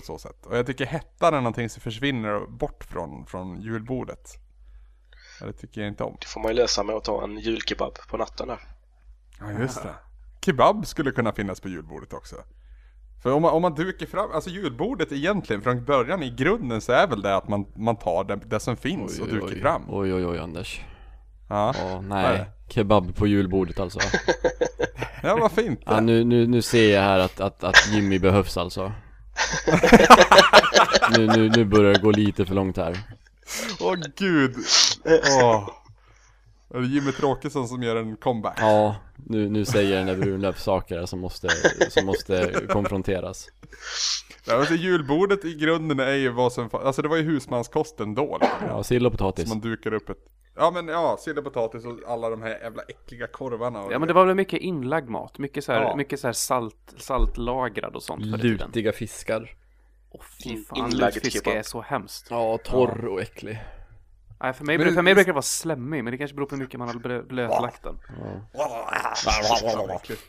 På så sätt. Och jag tycker hettan är någonting som försvinner bort från, från julbordet. Det tycker jag inte om. Det får man ju lösa med att ta en julkebab på natten där. Ja just det. Kebab skulle kunna finnas på julbordet också. För om man, om man dukar fram, alltså julbordet egentligen från början i grunden så är väl det att man, man tar det, det som finns och dukar oj. fram. Oj oj oj Anders. Ja. Är nej. Kebab på julbordet alltså. ja, varför inte? Ja, nu, nu, nu ser jag här att, att, att Jimmy behövs alltså. nu, nu, nu börjar det gå lite för långt här. Åh gud. Åh. Är det Jimmy Tråkesson som gör en comeback? Ja, nu, nu säger den där Brunlöf saker som måste, som måste konfronteras. Ja, alltså, julbordet i grunden är ju vad som, alltså det var ju husmanskosten då. Liksom. Ja, sill och Så potatis. man dukar upp ett, ja men ja, sill och potatis och alla de här jävla äckliga korvarna. Och Ja men det var väl mycket inlagd mat. Mycket så här, Ja. mycket så här salt, saltlagrad och sånt. Lutiga fiskar. Åh fy In- fan, lutfisk är så hemskt. Ja, torr och äcklig. Nej, för mig, Men för mig brukar det vara slemmig, men det kanske beror på hur mycket man har blö, blötlagt den. Äckligt.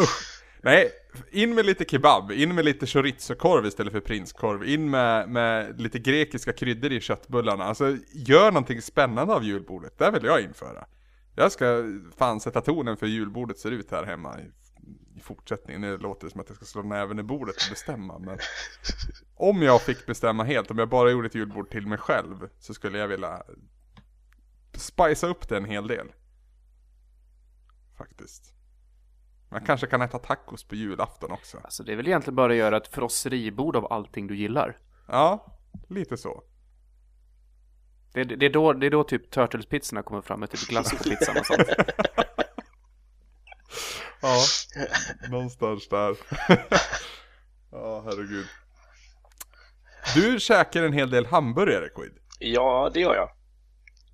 Usch. Nej, in med lite kebab, in med lite chorizo-korv istället för prinskorv, in med, med lite grekiska kryddor i köttbullarna. Alltså, gör någonting spännande av julbordet, det vill jag införa. Jag ska fan sätta tonen för hur julbordet ser ut här hemma i, i fortsättningen. Nu låter det som att jag ska slå näven i bordet och bestämma, men om jag fick bestämma helt, om jag bara gjorde ett julbord till mig själv, så skulle jag vilja spicea upp det en hel del. Faktiskt. Man kanske kan äta tacos på julafton också. Alltså det är väl egentligen bara att göra ett frosseribord av allting du gillar. Ja, lite så. Det, det, är, då, det är då typ Turtles-pizzorna kommer fram med typ glass på pizzan och sånt. Ja, någonstans där. ja, herregud. Du käkar en hel del hamburgare, Quid. Ja, det gör jag.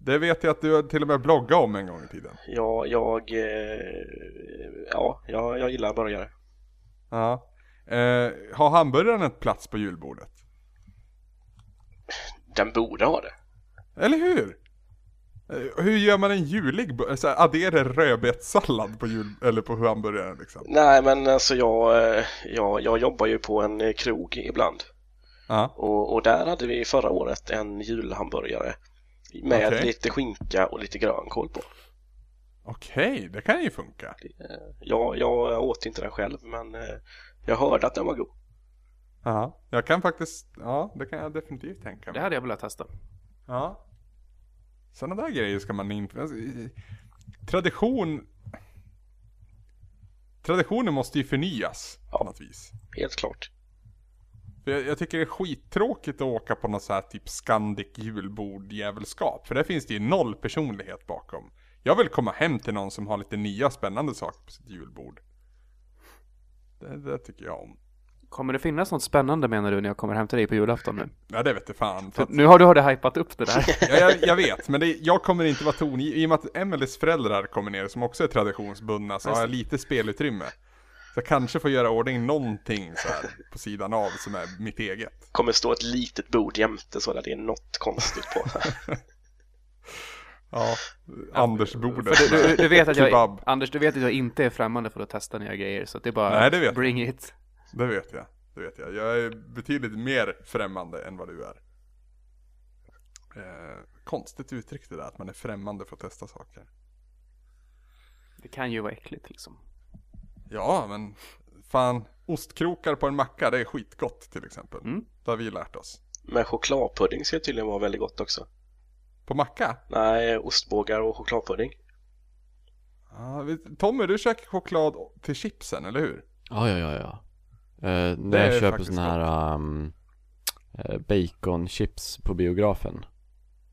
Det vet jag att du till och med bloggat om en gång i tiden. Ja, jag, eh, ja, jag, jag gillar burgare. Ja. Eh, har hamburgaren ett plats på julbordet? Den borde ha det. Eller hur? Eh, Hur gör man en julig, så här, adderar rödbetssallad på jul, eller på hamburgaren liksom? Nej men alltså jag, eh, jag, jag jobbar ju på en krog ibland Ja, och, och där hade vi förra året en julhamburgare med Okej. lite skinka och lite grönkål på. okej, det kan ju funka. Eh, Jag, jag åt inte den själv men eh, jag hörde att den var god. Ja, jag kan faktiskt, ja det kan jag definitivt tänka Det mig. hade jag velat testa. Ja. Sådana där grejer ska man inte, alltså, tradition Traditionen måste ju förnyas på Ja. något vis. Helt klart. Jag, jag tycker det är skittråkigt att åka på något så här typ Scandic julbord jävelskap. För där finns det ju noll personlighet bakom. Jag vill komma hem till någon som har lite nya spännande saker på sitt julbord. Det, det tycker jag om. Kommer det finnas något spännande menar du när jag kommer hem till dig på julafton nu? Ja det vet jag fan. För nu har du har du hypat upp det där. ja, jag, jag vet, men det, jag kommer inte vara tongivande. I och med att Emelies föräldrar kommer ner som också är traditionsbundna så har jag lite spelutrymme. Så jag kanske får göra ordning någonting så här på sidan av som är mitt eget. Kommer stå ett litet bord jämte så där det är något konstigt på. Ja, Andersbordet. Du, du, du vet att jag. Anders, du vet att jag inte är främmande för att testa nya grejer. Så det är bara Nej, det vet bring it. Det vet jag, det vet jag. Jag är betydligt mer främmande än vad du är. Eh, konstigt uttryck det där, att man är främmande för att testa saker. Det kan ju vara äckligt liksom. Ja, men fan, ostkrokar på en macka, det är skitgott till exempel. Mm. Det har vi lärt oss. Men chokladpudding ska tydligen vara väldigt gott också. På macka? Nej, ostbågar och chokladpudding. Tommy, du käkar choklad till chipsen, eller hur? Ja, ja, ja, ja. Eh, Det när är jag köper såna här um, eh, baconchips på biografen.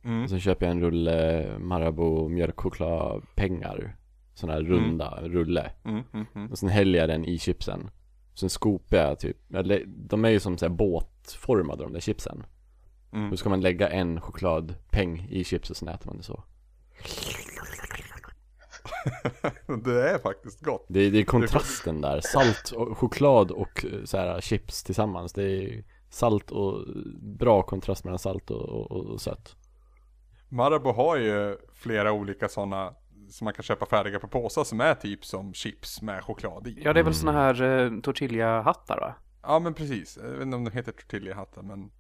Mm. Och sen köper jag en rulle Marabou mjölkchokladpengar. Sån här runda rulle. Mm, mm, mm. Och sen häller jag den i chipsen. Sen skopar jag typ, eller de är ju som så här båtformade de där chipsen. Mm. Då ska man lägga en chokladpeng i chips och sen äter man det så. det är faktiskt gott. Det är, det är kontrasten där, salt och choklad och eh, så här chips tillsammans. Det är salt och bra kontrast mellan salt och, och, och sött. Marabou har ju flera olika sådana som man kan köpa färdiga på påsar som är typ som chips med choklad i. Ja, det är väl såna här eh, tortilla-hattar va? Ja men precis, jag vet inte om de heter tortillahattar men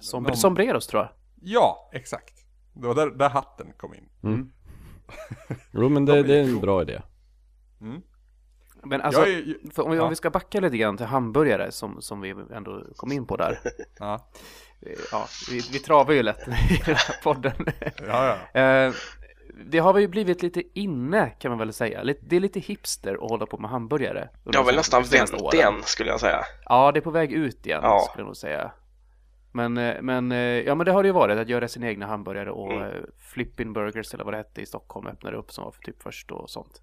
Som, Någon- Sombreros tror jag. Ja, exakt. Det var där, där hatten kom in. Mm. Jo men det, De är det är en bra idé. Mm. Men alltså, jag är, för om, vi- ja. om vi ska backa lite grann till hamburgare som, som vi ändå kom in på där. ja, Eh, Ja, vi, vi travar ju lätt i den här podden. ja, ja. Eh, det har väl blivit lite inne kan man väl säga. Det är lite hipster att hålla på med hamburgare. Jag har väl nästan vänt igen skulle jag säga. Ja, det är på väg ut igen Ja. skulle jag nog säga. Men, eh, men, eh, ja, men det har det ju varit att göra sina egna hamburgare och Mm. mm. Flippin Burgers eller vad det hette i Stockholm öppnade upp som var för typ först och sånt.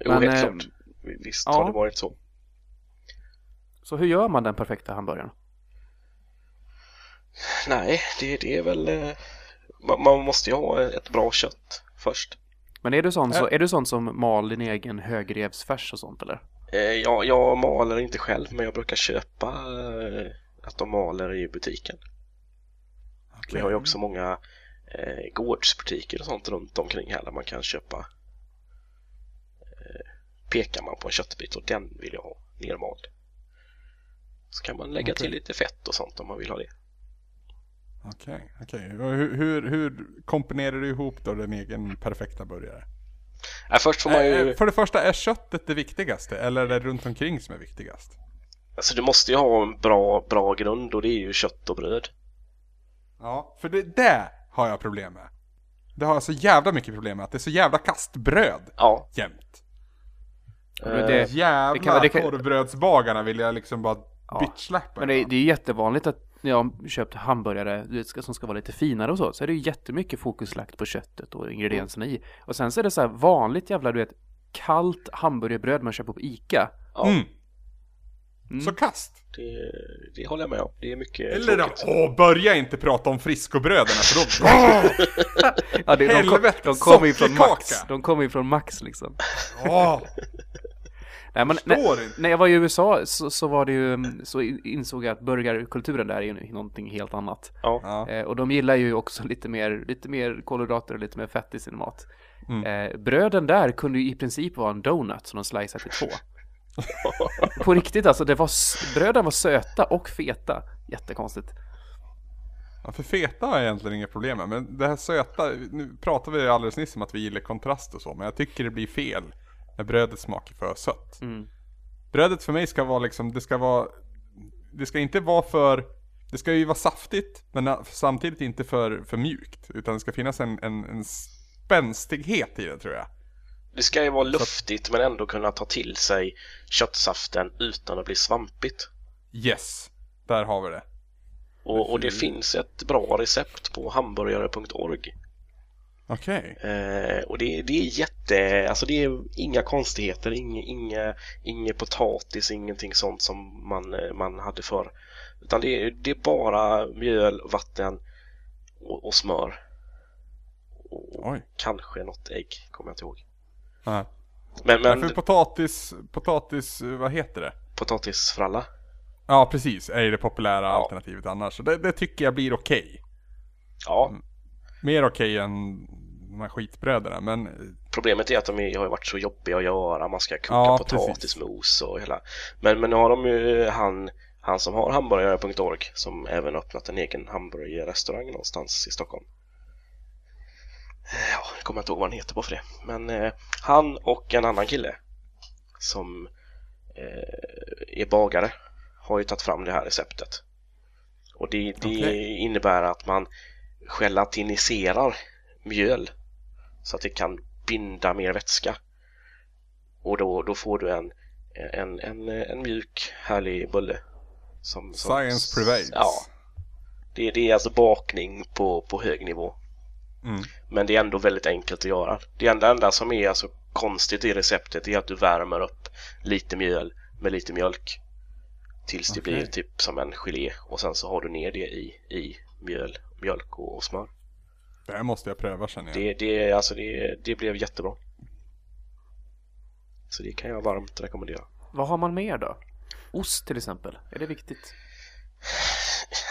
Jo, Men, helt eh, klart. Visst ja. har det varit så. Så hur gör man den perfekta hamburgaren? Nej, det, det är väl... Man, man måste ju ha ett bra kött först. Men är du sån, så, är du sån som mal din egen högrevsfärs och sånt eller? Eh, Jag, jag maler inte själv men jag brukar köpa eh, att de maler i butiken. Vi har ju också många eh, gårdsbutiker och sånt runt omkring här där man kan köpa eh, Pekar man på en köttbit och den vill jag ha nermald. Så kan man lägga Okej. till lite fett och sånt om man vill ha det. Okej, okej. Och Hur, hur, hur komponerar du ihop då din egen perfekta burgare? Äh, först får man ju, Eh, För det första, är köttet det viktigaste eller är det runt omkring som är viktigast? alltså du måste ju ha en bra, bra grund och det är ju kött och bröd. Ja, för det där har jag problem med. Det har jag så jävla mycket problem med, att det är så jävla kastbröd Ja, jämt. Men eh, det- Jävla det kan- det kan- korvbrödsbagarna vill jag liksom bara Ja, bitchsläppa. Men det, det är jättevanligt att när jag har köpt hamburgare du vet, som ska vara lite finare och så, så är det ju jättemycket fokus lagt på köttet och ingredienserna i. Och sen så är det så här vanligt jävla, du vet, kallt hamburgerbröd man köper på Ica. ja Mm. Mm. Så kast. det, det håller jag med om. Det är mycket Eller då, tråkigt. åh, börja inte prata om friskobröderna för då... Ja, det, de, kom, Helvete, de kommer ju från. Max. De kommer ju från Max liksom. Åh, Nej, men, när, inte. när jag var i USA så, så var det ju, så insåg jag att burgarkulturen där är ju någonting helt annat. Ja. Eh, och de gillar ju också lite mer, lite mer kolhydrater och lite mer fett i sin mat. Eh, bröden där kunde ju i princip vara en donut som de sliceade till två. På riktigt alltså, det var, bröden var söta och feta. Jättekonstigt. Ja, för feta har jag egentligen inga problem med, men det här söta, nu pratade vi alldeles nyss om att vi gillar kontrast och så, men jag tycker det blir fel när brödet smakar för sött. Mm. Brödet för mig ska vara liksom, det ska vara, det ska inte vara för, det ska ju vara saftigt, men samtidigt inte för, för mjukt, utan det ska finnas en, en, en spänstighet i det tror jag. Det ska ju vara luftigt men ändå kunna ta till sig köttsaften utan att bli svampigt. Yes, där har vi det. Och, och det finns ett bra recept på hamburgare.org. Okej. Eh, och det, det är jätte, alltså det är inga konstigheter, inga, inga, inga potatis, ingenting sånt som man, eh, man hade förr. Utan det är, det är bara mjöl, vatten och, och smör. Och Oj. kanske något ägg, kommer jag inte ihåg. Ja. Men, Men för potatis, potatis, vad heter det? potatisfralla? Ja precis, är det populära Ja. alternativet annars. Så det, det tycker jag blir okej. Ja, Mer okej än de här skitbröderna, men Problemet är att de har varit så jobbiga att göra. Man ska koka Ja, potatismos och hela. Men, men nu har de ju han, han som har hamburgare.org som även öppnat en egen hamburgerrestaurang någonstans i Stockholm. Ja, jag kommer inte ihåg vad han heter bara för det. Men eh, han och en annan kille som eh, är bagare har ju tagit fram det här receptet. Och det, det Okej. innebär att man gelatiniserar mjöl så att det kan binda mer vätska. Och då, då får du en, en, en, en mjuk, härlig bulle. Som, som, science prevails. Ja. Det, det är alltså bakning på, på hög nivå. Mm. Men det är ändå väldigt enkelt att göra. Det enda, enda som är alltså konstigt i receptet är att du värmer upp lite mjöl med lite mjölk. Tills det Okej. blir typ som en gelé och sen så har du ner det i, i mjöl, mjölk och, och smör. Det här måste jag pröva känner jag. Det, det, alltså det, det blev jättebra. Så det kan jag varmt rekommendera. Vad har man mer då? Ost till exempel, är det viktigt?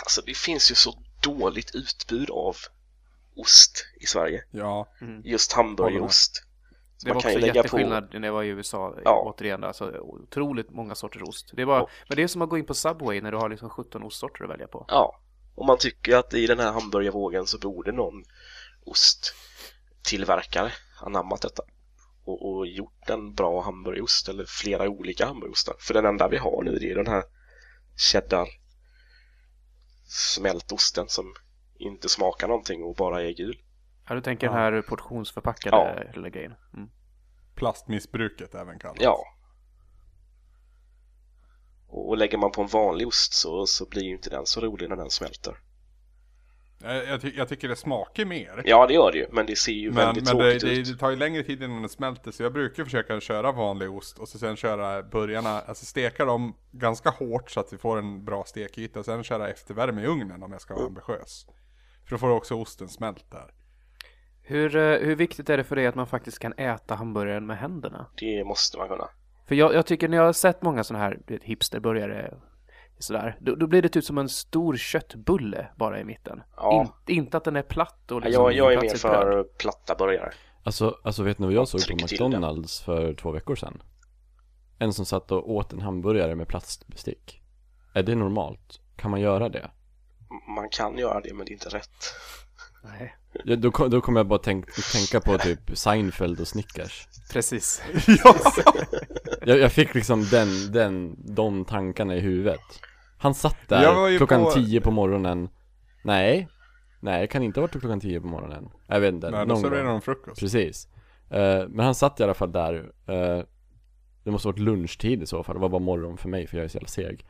Alltså det finns ju så dåligt utbud av ost i Sverige. Ja, Just hamburgerost. Det var man kan ju också lägga på- jätteskillnad när jag var i USA, Ja. återigen. Alltså, otroligt många sorters ost. Det var, Ja. Men det är som att gå in på Subway när du har liksom 17 ostsorter att välja på. Ja, och man tycker att i den här hamburgervågen så borde någon osttillverkare anammat detta och, och gjort en bra hamburgerost eller flera olika hamburgerostar. För den enda vi har nu det är den här cheddar smältosten som inte smakar någonting och bara är gul. Ja, du tänker den här portionsförpackade Ja. grejen. Mm. plastmissbruket även kallat. Ja. Och, och lägger man på en vanlig ost så, så blir ju inte den så rolig när den smälter. Jag, jag, ty- jag tycker det smakar mer. Ja, det gör det ju, men det ser ju Men, väldigt men tråkigt det, ut. det tar ju längre tid innan den smälter så jag brukar försöka köra vanlig ost och så sen köra burgarna, alltså steka dem ganska hårt så att vi får en bra stekyta och sen köra eftervärme i ugnen om jag ska vara ambitiös. För då får också osten smält där. Hur, eh, hur viktigt är det för dig att man faktiskt kan äta hamburgaren med händerna? Det måste man kunna. För jag, jag tycker när jag har sett många sådana här vet, hipsterburgare sådär, då, då blir det typ som en stor köttbulle bara i mitten. Ja. In, inte att den är platt och liksom jag, jag är mer ett bröd. för platta burgare. Alltså, alltså vet ni vad jag såg på. McDonalds för två veckor sedan? En som satt och åt en hamburgare med plastbestick. Är det normalt? Kan man göra det? Man kan göra det, men det är inte rätt. Nej, Ja, då, kom, då kommer jag bara tänk, tänka på typ Seinfeld och Snickers. precis. Jag, jag fick liksom den, den, de tankarna i huvudet. Han satt där klockan på- tio på morgonen. Nej, nej det kan inte ha varit klockan tio på morgonen. Jag vet inte, Nej, då serverar gång. de frukost. Precis. Eh, men han satt i alla fall där. eh, det måste ha varit lunchtid i så fall. Det var bara morgon för mig för jag är så jävla seg.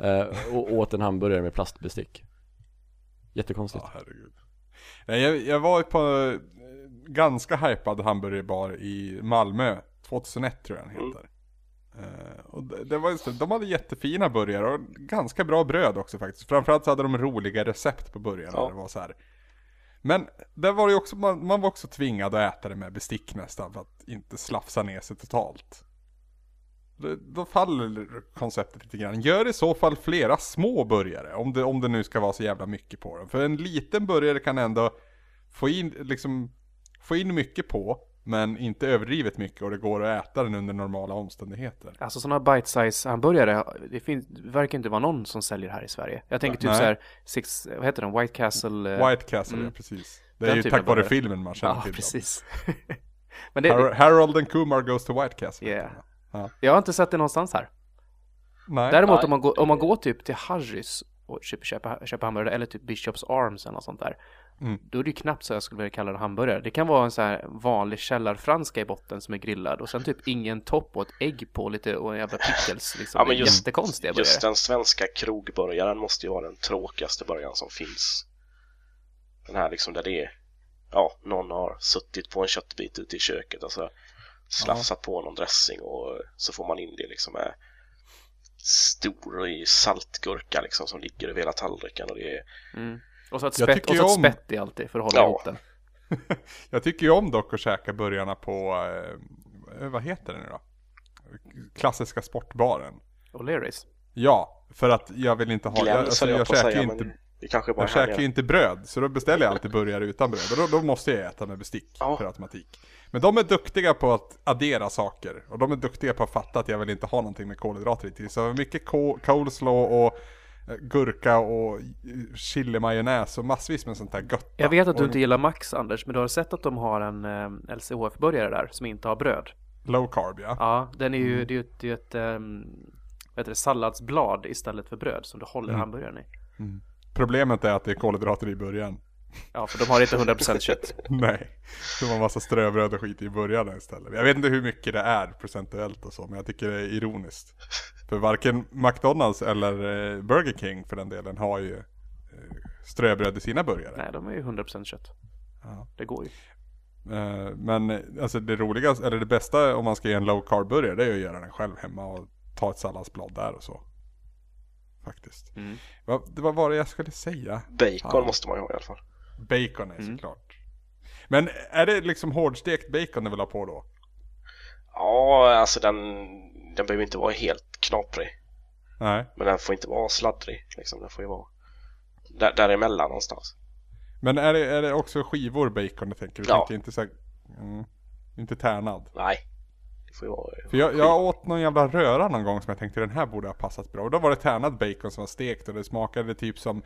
Eh, och åt en hamburgare med plastbestick. Jättekonstigt. Ja, herregud. Nej, jag, jag var på eh, ganska hypad hamburgerbar i Malmö 2001 tror jag den heter. Eh, och det, det var just de hade jättefina burgare och ganska bra bröd också faktiskt. Framförallt så hade de roliga recept på burgarna. Ja. Det var så här. Men där var det också, man, man var också tvingad att äta det med bestick nästan för att inte slafsa ner sig totalt. Då- faller konceptet lite grann. Gör i så fall flera små burgare, om det, om det nu ska vara så jävla mycket på dem. För en liten burgare kan ändå få in, liksom, få in mycket på, men inte överdrivet mycket och det går att äta den under normala omständigheter. Alltså sådana bite-size hamburgare, det, finns, det verkar inte vara någon som säljer här i Sverige. Jag tänker typ Nej. så här, six, vad heter den, White Castle? eh, White Castle, mm. ja precis. Det Den är ju tack vare filmen man känner Ja, till dem. precis. Men det, Har- Harold and Kumar goes to White Castle. Yeah. Ja. jag har inte sett det någonstans här. Nej. Däremot Nej. om man, går, om man går typ till Harrys och köper, köper, köper hamburgare eller typ Bishops Arms eller något sånt där. Mm. Då är det ju knappt så jag skulle vilja kalla det hamburgare. Det kan vara en så här vanlig källarfranska i botten som är grillad och sen typ ingen topp och ett ägg på lite och en jävla pickles liksom. Ja, men just- Jättekonstiga burgare. Just den svenska krogburgaren måste ju vara den tråkigaste burgaren som finns. Den här liksom där det är, ja, någon har suttit på en köttbit ute i köket och så slafsat på någon dressing och så får man in det liksom med stor i saltgurka liksom som ligger över hela tallriken och det är Mm. Och så ett Jag spett, och så ett om- spett i alltid för att hålla Ja. ihop den. Jag tycker ju om dock att käka burgarna på, eh, vad heter det nu då? Klassiska sportbaren. O'Learys. Ja, för att jag vill inte ha, jag, Glenn alltså, höll jag, jag käkar säga inte, det kanske bara jag käkar ju inte bröd, så då beställer jag alltid burgare utan bröd. Och då, då måste jag äta med bestick Ja. per automatik. Men de är duktiga på att addera saker. Och de är duktiga på att fatta att jag vill inte ha någonting med kolhydrater i till. Så mycket coleslaw och eh, gurka och chili-majonnäs och massvis med sånt där gött. Jag vet att du inte gillar Max Anders, men du har sett att de har en eh, LCHF-burgare där som inte har bröd. Low carb ja. Ja, den är Mm. ju, det är ju ett, det är ett um, vad heter det, salladsblad istället för bröd som du håller Mm. hamburgaren i. Problemet är att det är kolhydrater i början. Ja, för de har inte 100% kött. Nej, det var massa ströbröd och skit i början istället. Jag vet inte hur mycket det är procentuellt och så, men jag tycker det är ironiskt. För varken McDonalds eller eh, Burger King för den delen har ju eh, ströbröd i sina burgare. Nej, de är ju 100% kött. Ja. Det går ju. Eh, Men alltså det roligaste, eller det bästa om man ska göra en low carb burgare, det är att göra den själv hemma och ta ett salladsblad där och så. Faktiskt. Mm. Vad, det var vad jag skulle säga. Bacon Ja. måste man ju ha i alla fall. Bacon är Mm. såklart. Men är det liksom hårdstekt bacon du vill ha på då? Ja, alltså den, den behöver inte vara helt knaprig. Nej. Men den får inte vara sladdrig. Liksom. Den får ju vara där, däremellan någonstans. Men är det, är det också skivor bacon du tänker? Du Ja. tänker inte så här, mm, inte tärnad? Nej, det får ju vara... För jag, jag åt någon jävla röra någon gång som jag tänkte den här borde ha passat bra. Och då var det tärnad bacon som var stekt och det smakade typ som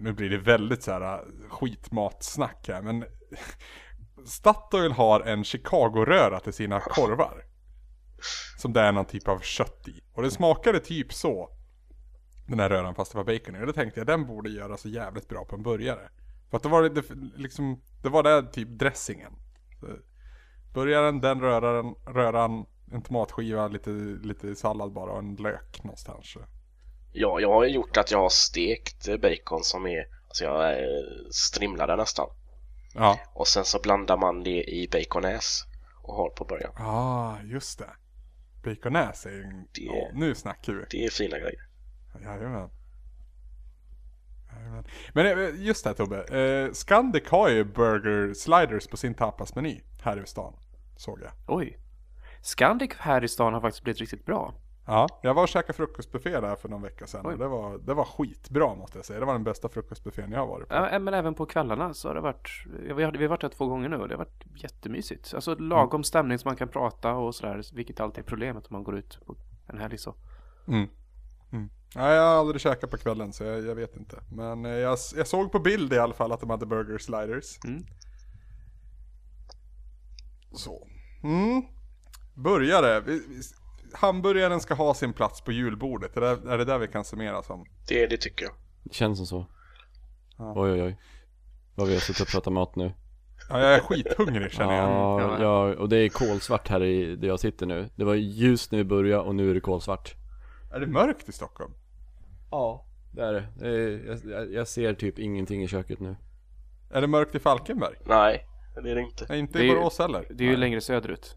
nu blir det väldigt så här äh, skitmatsnack här men Statoil har en Chicago-röra till sina korvar. Som det är någon typ av kött i. Och det smakade typ så. Den här röran fast det var bacon i. Och då tänkte jag den borde göra så jävligt bra på en burgare. För att då var det, liksom, det var det typ dressingen. Så, Burgaren, den röran, röran, en tomatskiva, lite, lite sallad bara och en lök någonstans. Ja, jag har ju gjort att jag har stekt bacon som är, alltså jag eh, strimlar det nästan. Ja. Och sen så blandar man det i baconäs och har på början. Ja, ah, just det. Baconäs är ju en... Det- Ja, nu snackar vi. Det är fina grejer. Jajamän. Jajamän. Men eh, just det här, Tobbe. Eh, Scandic har ju burger sliders på sin tapasmeny här i stan. Såg jag. Oj. Scandic här i stan har faktiskt blivit riktigt bra. Ja, jag var och käkade frukostbuffé där för någon vecka sedan. Och det, var, det var skitbra måste jag säga. Det var den bästa frukostbuffén jag har varit på. Ja, men även på kvällarna så har det varit, vi har, vi har varit där två gånger nu och det har varit jättemysigt. Alltså lagom stämning så man kan prata och sådär, vilket alltid är problemet om man går ut på en helg så. Mm. Mm. Nej, jag har aldrig käkat på kvällen så jag, jag vet inte. Men eh, jag, jag såg på bild i alla fall att de hade burger sliders. Mm. Så. Mm. Vi, vi, hamburgaren ska ha sin plats på julbordet. Är det, är det där vi kan summera som? Det, det tycker jag. Det känns som så. Ja. Oj oj oj. Vad vi har suttit och pratat mat nu. Ja, jag är skithungrig känner jag. Ja, ja, och det är kolsvart här i där jag sitter nu. Det var ljust när vi började och nu är det kolsvart. Är det mörkt i Stockholm? Ja, det är det. det är, jag, jag- ser typ ingenting i köket nu. Är det mörkt i Falkenberg? Nej, det är det inte. Nej, inte Det i Borås heller. Det är ju längre söderut.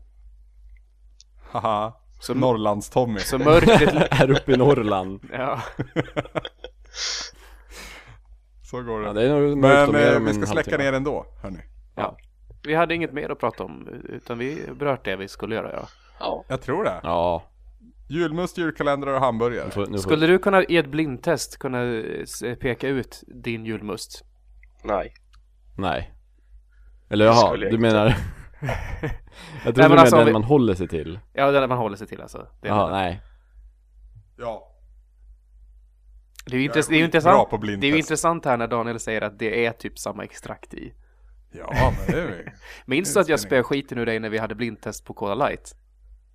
Haha. Så, Norrlands-Tommy. så mörkret, här uppe i Norrland. ja. Så går det. Ja, det är Men eh, vi ska släcka ner ändå, hörni. ja. Vi hade inget mer att prata om, utan vi bröt det vi skulle göra. Ja. Ja, Jag tror det. Ja, Julmust, julkalendrar och hamburgare. Nu får, nu får, Skulle du kunna i ett blindtest kunna eh, peka ut din julmust? Nej. Nej. Eller jaha, du inte. menar... jag tror men du menar alltså, den vi- man håller sig till. Ja, den man håller sig till alltså. Det är, Jaha, nej. Ja. det är ju, intress- är det är ju intressant. på Det är ju intressant här när Daniel säger att det är typ samma extrakt i. Ja, men det är vi. Minns Det du att jag spöade skiten ur dig när vi hade blindtest på Cola Light?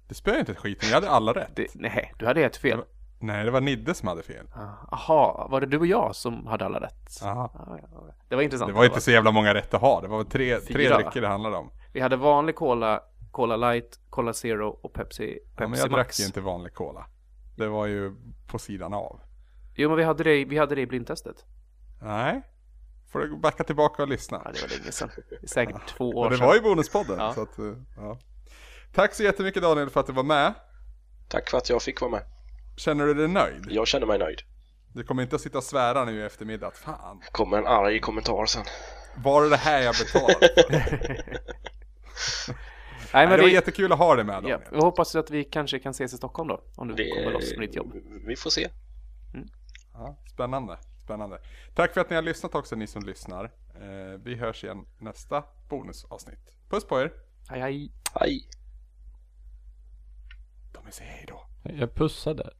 Det spelar inte skiten, jag hade alla rätt. Det, nej, du hade helt fel. Nej, det var Nidde som hade fel. Jaha, var det du och jag som hade alla rätt? Aha. Ja, ja. Det var intressant. Det var inte så jävla många rätt att ha, det var tre, tre drycker det handlade om. Vi hade vanlig Cola, Cola Light, Cola Zero och Pepsi, Ja, Pepsi men jag drack Max. ju inte vanlig cola. Det var ju på sidan av. Jo men vi hade det, i- vi hade det i blindtestet. Nej. Får du backa tillbaka och lyssna. Ja, det var länge sedan. Det är säkert två år Och det sedan. var ju bonuspodden. Ja. Så att, eh, ja. Tack så jättemycket Daniel för att du var med. Tack för att jag fick vara med. Känner du dig nöjd? Jag känner mig nöjd. Du kommer inte att sitta och svära nu i eftermiddag att fan, Kommer en arg kommentar sen. var det det här jag betalade? Nej men det var vi, jättekul att ha dig med ja, Daniel. vi hoppas att vi kanske kan ses i Stockholm då. Om du Det, kommer loss från ditt jobb. Vi får se. Ja, spännande, spännande. Tack för att ni har lyssnat också ni som lyssnar. Eh, vi hörs igen nästa bonusavsnitt. Puss på er! Hej hej. Hej! De säger hej då. Jag pussade.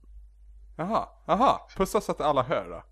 Jaha, jaha, pussa så att alla hör då.